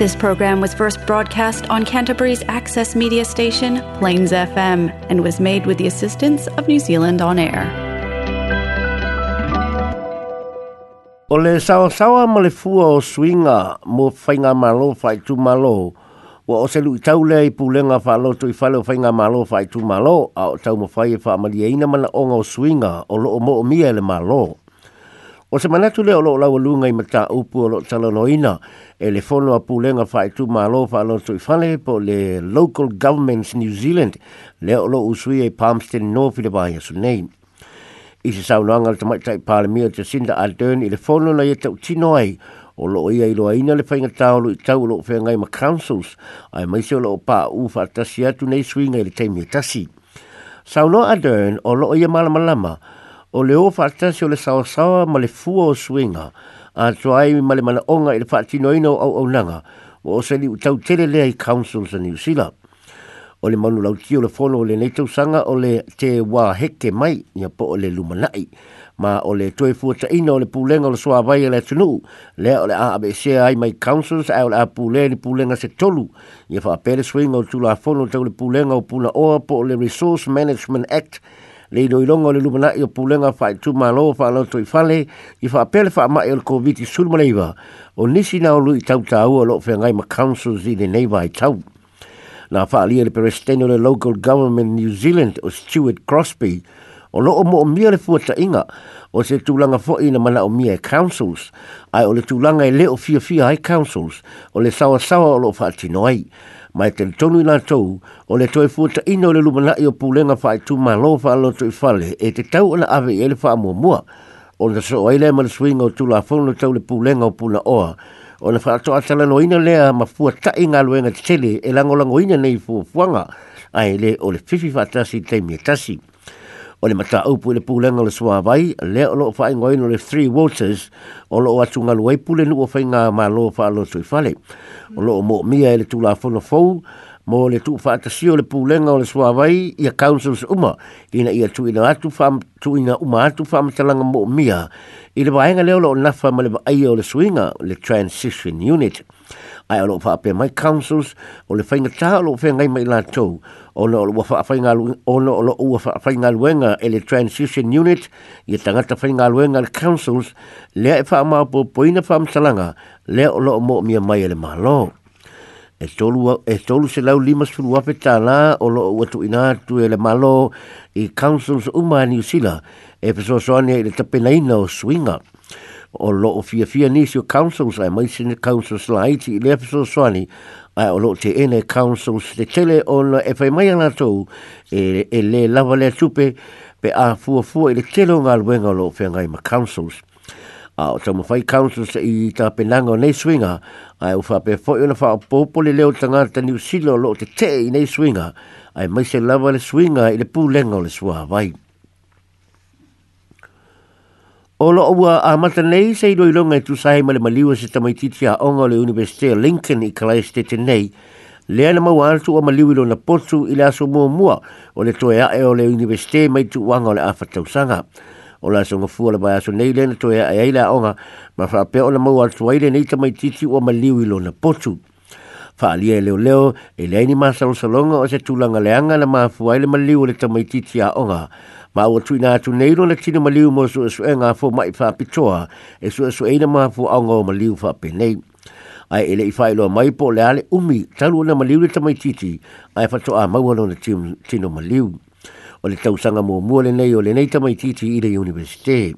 This program was first broadcast on Canterbury's access media station, Plains FM, and was made with the assistance of New Zealand On Air. O le saosaoa ma le fua o suinga mo whainga malo whai tu malo, wa o se lu tau lea i pūlenga whaaloto i whale o whainga malo whai tu malo, a o tau mo whai e wha amaliaina mana o o suinga o loo mo o mia le malo. O se manatu le olo lau lunga i mata upu olo talanoina e le fono apulenga fai e tu malo fa alo tu ifale po le local governments New Zealand le olo usui e Palmston no fila bai asu nei. I se sau noangal ta maitai palamia te sinda Ardern i le fono na ia e tino ai o loo ia i loa ina le whainga tāolo i tau loo whengai ma councils ai maise o loo pā ufa atasi atu nei suinga i le teimia e tasi. Sau noa Ardern o loo ia malamalama lama o le ofa atasi o le sawasawa ma le fua o suinga, a toai ma le malaonga i le whaatinoina o au au nanga, o o sali utau tele lea i councils in New Zealand. O le manu lauti o le fono o le neitau sanga o le te wā heke mai, ia po o le lumanai, ma o le toi fuata ina o le pūlenga o le soa vai le tunu, lea o le a abese ai mai councils, ai o le a pūlea ni pūlenga se tolu, ia wha pere swinga o tula fono tau le pūlenga o puna oa po o le Resource Management Act, le ilo ilonga o le lumana i o pulenga wha i tū mālo o wha i fale i wha apele wha amai o le COVID i suru maleiwa o nisi o lu i tau tāu o loko whengai ma council i le neiwa i tau. Nā wha alia le peresteno le local government New Zealand o Stuart Crosby o loko mo o mia le fuata inga o se tūlanga fo i na mana o mia e councils ai o le tūlanga e leo fia fia ai councils o le sawa sawa o loko fai atinoai. Nā mai te tonu i lātou o le toi fuata ina o le lumana i o pūlenga whae tū mā lo wha alo tui whale e te tau ana awe i ele wha mua mua o le so aile ma le swinga o tū la whonu le tau le pūlenga o pūna oa o le wha ato atala no ina lea ma fua tai ngā luenga tele e langolango ina nei fua fuanga ai le o le fifi wha tasi mea tasi o le mata upu le pulenga le sua vai le o lo fa ingoi le three waters o lo atu nga luai pule nu o fa inga ma lo fa lo tui fale o lo mo mia e le tu la fono fau mo le tu fa atasio le pulenga o le sua vai ia councils uma ina ia tu ina atu fa tu ina uma atu fa mtalanga mo mia Ile le vaega lea o loo nafa ma le vaaia o le suiga le transition unit ae o loo faapea mai councils o le faigatā lo loo feagai mai latou ona o loo ua faafaigaluega e le transition unit ye ia tagata faigaluega le councils lea e faamaopoopoina faamatalaga lea o loo moomia mai e le malo e tolu e se lau lima sulu ape tala o lo watu ina tu ele malo i councils uma ni usila e peso so ani le tape nei no swinga o lo o fia fia ni si o councils ai mai sin councils lai ti le peso so ani ai o lo te ene councils te tele o no e fai mai ana tou e, e le lava le tupe pe a fua fua i le telo ngā luenga lo fia ngai ma councils a o tamu fai councils i tā penanga o nei swinga, ai o pe fōi ona wha o leo tanga ta niu silo lo te te i nei swinga, ai mai se lawa le swinga i le pūlenga o le swa vai. O lo ua a mata nei se i roi longa i tu sahi ma le maliwa se tamaititi a onga le Universite Lincoln i Kalai te nei, le ana mau antu o maliwi lo na potu i le aso mua mua o le toe ae o le Universite mai tu wanga o le awhatausanga. Mua o la songa fua le mai aso nei lena toe a ei la onga ma wha pe ona mau atu aile nei tamai titi ua maliu ilo na potu. Wha alia e leo leo e le aini masalo salonga o se tulanga leanga na ma fua aile maliu le tamai titi a onga. Ma o tui nga atu nei lona tino maliu mo su esu e ngā mai fa pitoa e su esu e na maa fua aonga o maliu wha pe nei. Ai ele i whaelo mai po le ale umi talu na maliu le tamai titi ai wha toa maua lona tino maliu. Maliu o le tausaga muamua lenei o lenei tamaitiiti i le universite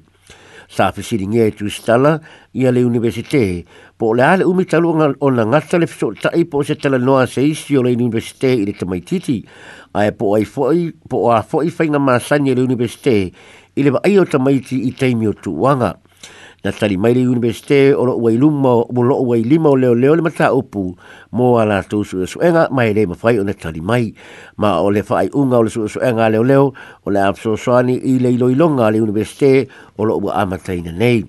sa fesiligia e tusitala ia le universite po le a le umi taluaga ona gata le fesoota'i po o se talanoa se isi o le universite i le tamaitiiti ae po ai foi po a foʻi faiga masani e le universite i le vaai o tamaiti i taimi o tuuaga na tali mai le universite o lo uai luma mo lo uai lima o leo leo le mata upu mo ala tu su e su enga mai le mafai o na tali mai ma o le fai unga o le su e su enga leo leo o le apso soani i le ilo ilonga le universite o lo ua amataina nei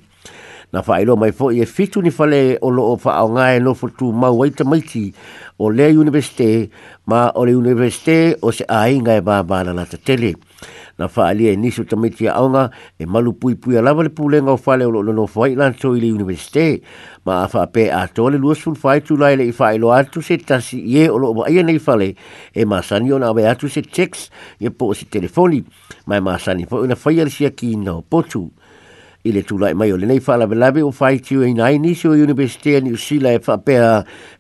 na fai lo mai fo i e fitu ni fale o lo o fai o ngai no e fotu mau waita maiti o le universite ma o le universite o se ainga e ba ba na na te tele na fa ali e ni so tamai tia e malu pui pui ala vale pule nga fa le lo no fa so ile university ma fa pe a tole lu sul fa tu la ile fa ilo atu se tasi ye o lo ai nei fa le e ma san na ve atu se checks e po si telefoni ma ma san fo na fa ye si aki no i le tūlai mai o le nei whalabelabi o whai tiu e nai nisi o University of New Zealand e whapea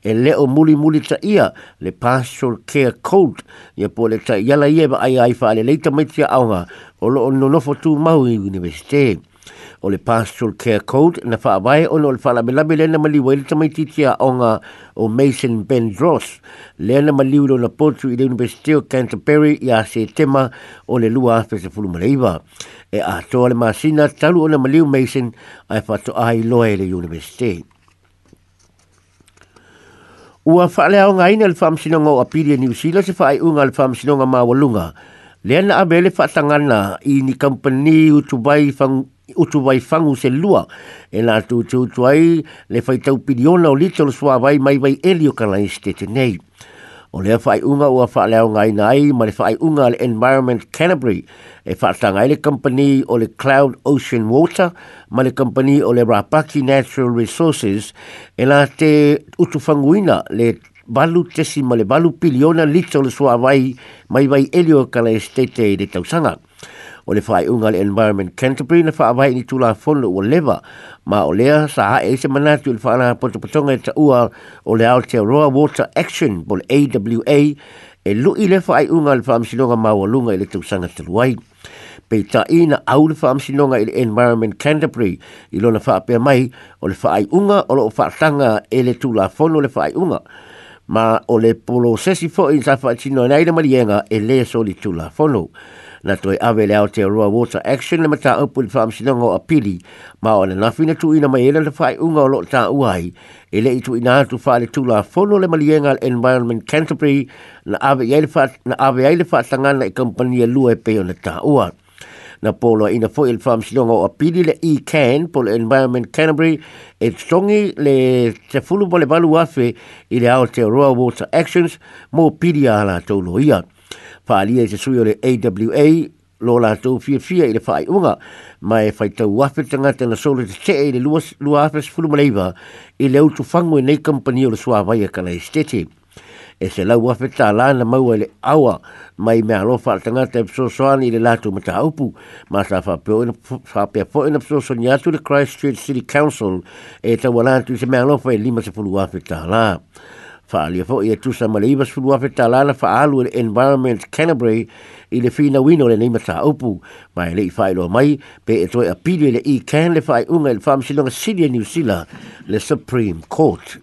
e leo muli muli ta ia le Pastoral Care Code ia po le ta iala ia ba ai ai whaale leita mai tia aonga o lo o nonofo tū mau i University of o le Pastoral Care Code na whaabai o le whalabilabi lena maliwa ili tamaititia o nga o Mason Ben Dross. Lena maliwa lona potu i le University of Canterbury i a se tema o le lua afe se fulu maleiva. E a toa le masina talu o le maliwa Mason ai fato ai loa i le University. Ua whaale au ngai na le whamsinonga o Apiria New Zealand se whaai unga le whamsinonga mawalunga. Lena abele whatangana i ni company utubai whang utu vai fangu se lua e nā tu tū tū ai le fai tau piliona o lito lo sua vai mai vai elio ka lai stete nei. O lea fai unga ua wha leo ngai nai ma le fai unga le Environment Canterbury e wha tanga le company o le Cloud Ocean Water ma le company o le Rapaki Natural Resources e nā te utu fanguina le balu tesi ma le balu piliona lito lo sua vai mai vai elio ka lai stete i e le sanga o le whae unga le Environment Canterbury na wha awai ni tūla fono o lewa ma o lea sa hae se manatu le whaana pota potonga e ta ua o le Aotearoa Water Action bol AWA e lui le whae unga le whaamsinonga maua lunga i le tausanga teluai. Pei ta i na au le whaamsinonga i le Environment Canterbury i lona whaapea mai o le whae unga o lo o whaatanga e le tūla fono le whae unga ma o le polo sesi fo in sa fa chino nei na malienga e le so li tu la follow na toi awe le ao te roa water action le mata upu le whaam sinanga o apili ma o le nafina tu ina mai ele le whae unga o lo ta uai e le itu ina atu whae le tula fono le malienga le environment Canterbury na awe ia le whae na awe ia le whae tangana i kampania lua e peo na ta ua na polo ina fo il farm silonga o apili le e can pol environment canterbury e songi le te fulu bole balu wafe i le ao te roa water actions mo pidi ala tolo iat faalia i se sui o le awa lo la tu fi fi ile fai uga mai fai e tu wafe tanga tena solo te te ile lua lua afe se i leu tu fango i nei kampani o le sua vai e kala esteti e se lau wafe ta na maua ile e awa mai mea lo fa tanga te pso soani ile latu mata upu ma sa fa peo fa e pe po ina pso soani atu le Christchurch City Council e tau wala tu se mea lo fa lima se pulu wafe ta fa ali fo ye tu sa mali bas fu afa ta lala fa alu le environment canterbury i le fina wino le nima sa opu mai le fa ilo mai pe e toi apili le i can le fa i unga le fam silonga sili e new sila le supreme court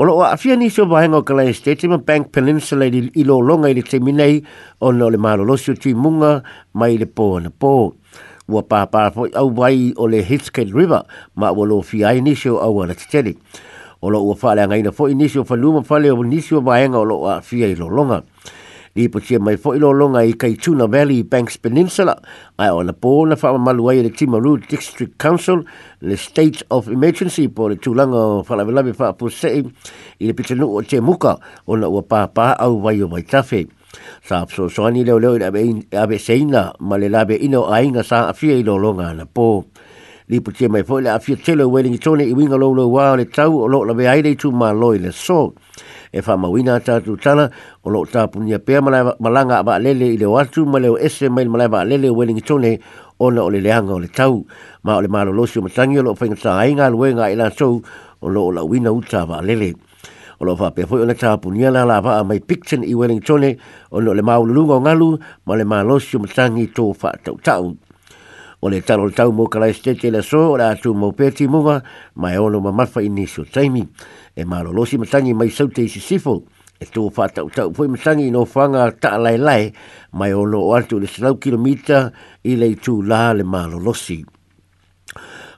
Ono o afia ni so vahenga o kalai estete ma Bank Peninsula i ilo longa i le te minei o le malolosio tui munga mai le po ana po. Ono ua pāpā au wai o le Hitchcock River ma ua lo fi ai nisi o au ala titeli. O lo ua whale anga ina foi nisi o whaluma whale o nisi o maenga o lo a fi ai lo longa. Li putia mai foi lo longa i kai Tuna Valley Banks Peninsula ai ona pō na whama malu ai le Timaru District Council le State of Emergency po le tūlanga o whalawelawe whaapu sei i le pitanu o te muka o na ua pāpā au wai o waitawhi. Pāpā sa so so ani le le ave ave seina ma le lave ino ai nga sa afia e i lo longa na po li pu che mai foi la afia chelo wedding tone i winga lo lo wa le tau o lo la ve ai le tu ma lo le so e fa ma wina ta tu tana o lo ta pu nia pe malanga ba lele i le watu ma le o ese mai ma lava lele wedding tone o le o le leanga o le tau ma o le ma lo lo si o matangi o lo fainga sa ai nga lue nga i la so o lo la wina uta ba lele le o lo fa pe foi ona tapu ni ala la va mai picture i Wellington o no le mau lunga o ngalu ma le malosio matangi to fa tau tau o le talo le tau mo kala estete le so o le atu mo peti munga ma e ono ma mafa ini so taimi e malolosi matangi mai saute isi sifo e tō wha tau tau fwoi matangi no whanga ta lai lai mai o lo o atu le 7 kilomita i lei tū la le malolosi. losi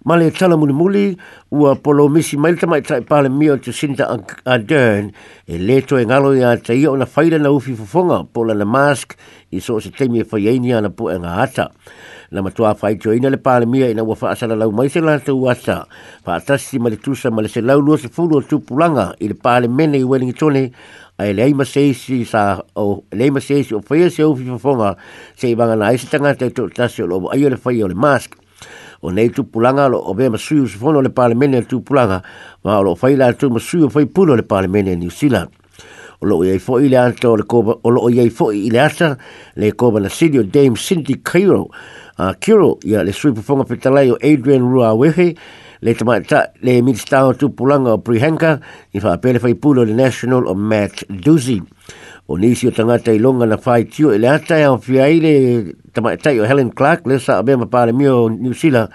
ma le tala muli muli ua polo misi mai tama i tae pale mio te sinta a Dern e leto en e ngalo ia te ia ona whaila na ufi fufonga pola na mask i so se temi e whaieini ana po e ngā Na matua whai tio ina le pale mia ina ua whaasana lau mai se lanta uasa wha atasi ma le tusa ma le se lau lua se fulo o pulanga i le pale mene i welingi tone ai le ai maseisi sa o le maseisi o whaia se ufi fufonga se i na aise tanga e te tasi o lobo ai o le whaia o le mask o nei tu pulanga lo o bema suyu se fono le parlemene tu pulanga ma lo fai la tu masuyu fai pulo le parlemene e ni usila o lo yei fo ile ato le koba o lo yei fo ile ata le koba na sidi o Dame Cindy Cairo a uh, Kiro ya le sui pufonga petalai o Adrian Ruawehe le tamata le minister o tu pulanga o Prihenka ni fa apele fai pulo le national o Matt Doozy o nisi o tangata i longa na whai tio e le atai o fiaile tamaitai o Helen Clark le sa abema pāre mio o New Zealand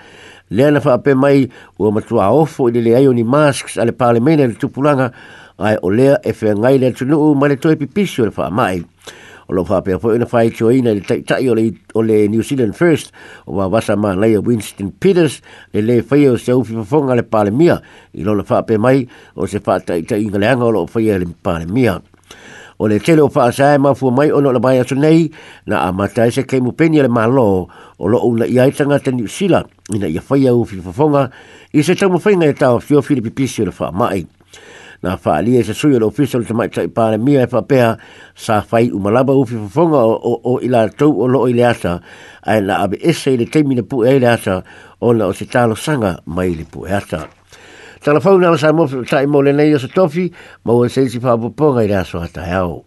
lea na whaape mai ua matua ofo i le ni masks ale pāre mena le tupulanga ai o lea e whea ngai lea tunuu ma le toi pipisio le wha mai o lo whaape a poe na whai tio ina le taitai o, o le New Zealand First o wa wasa ma lei o Winston Peters le le whai o se ufi pafonga le pāre mia i lo na whaape mai o se whaatai tai inga leanga o lo whai le pāre mia o le tele o faa sae ma fua mai ono la mai aso nei na a matai se kei mupeni le malo o lo una i aitanga te niu sila ina ia whaia u fifafonga i se tamu whainga e tau fio filipipisi o le faa mai. Na faa lia i se sui o le ofisio le te mai tai pāne mia e whapea sa whai u malaba u fifafonga o, o, o ila tau o lo i le ata ai na abe ese i le teimina pu e le ata o na o se talo sanga mai le pu e ata. Tala fau nama sa mo fai mo le nei o sa tofi, mo o seisi fai poponga i rea soa tae au.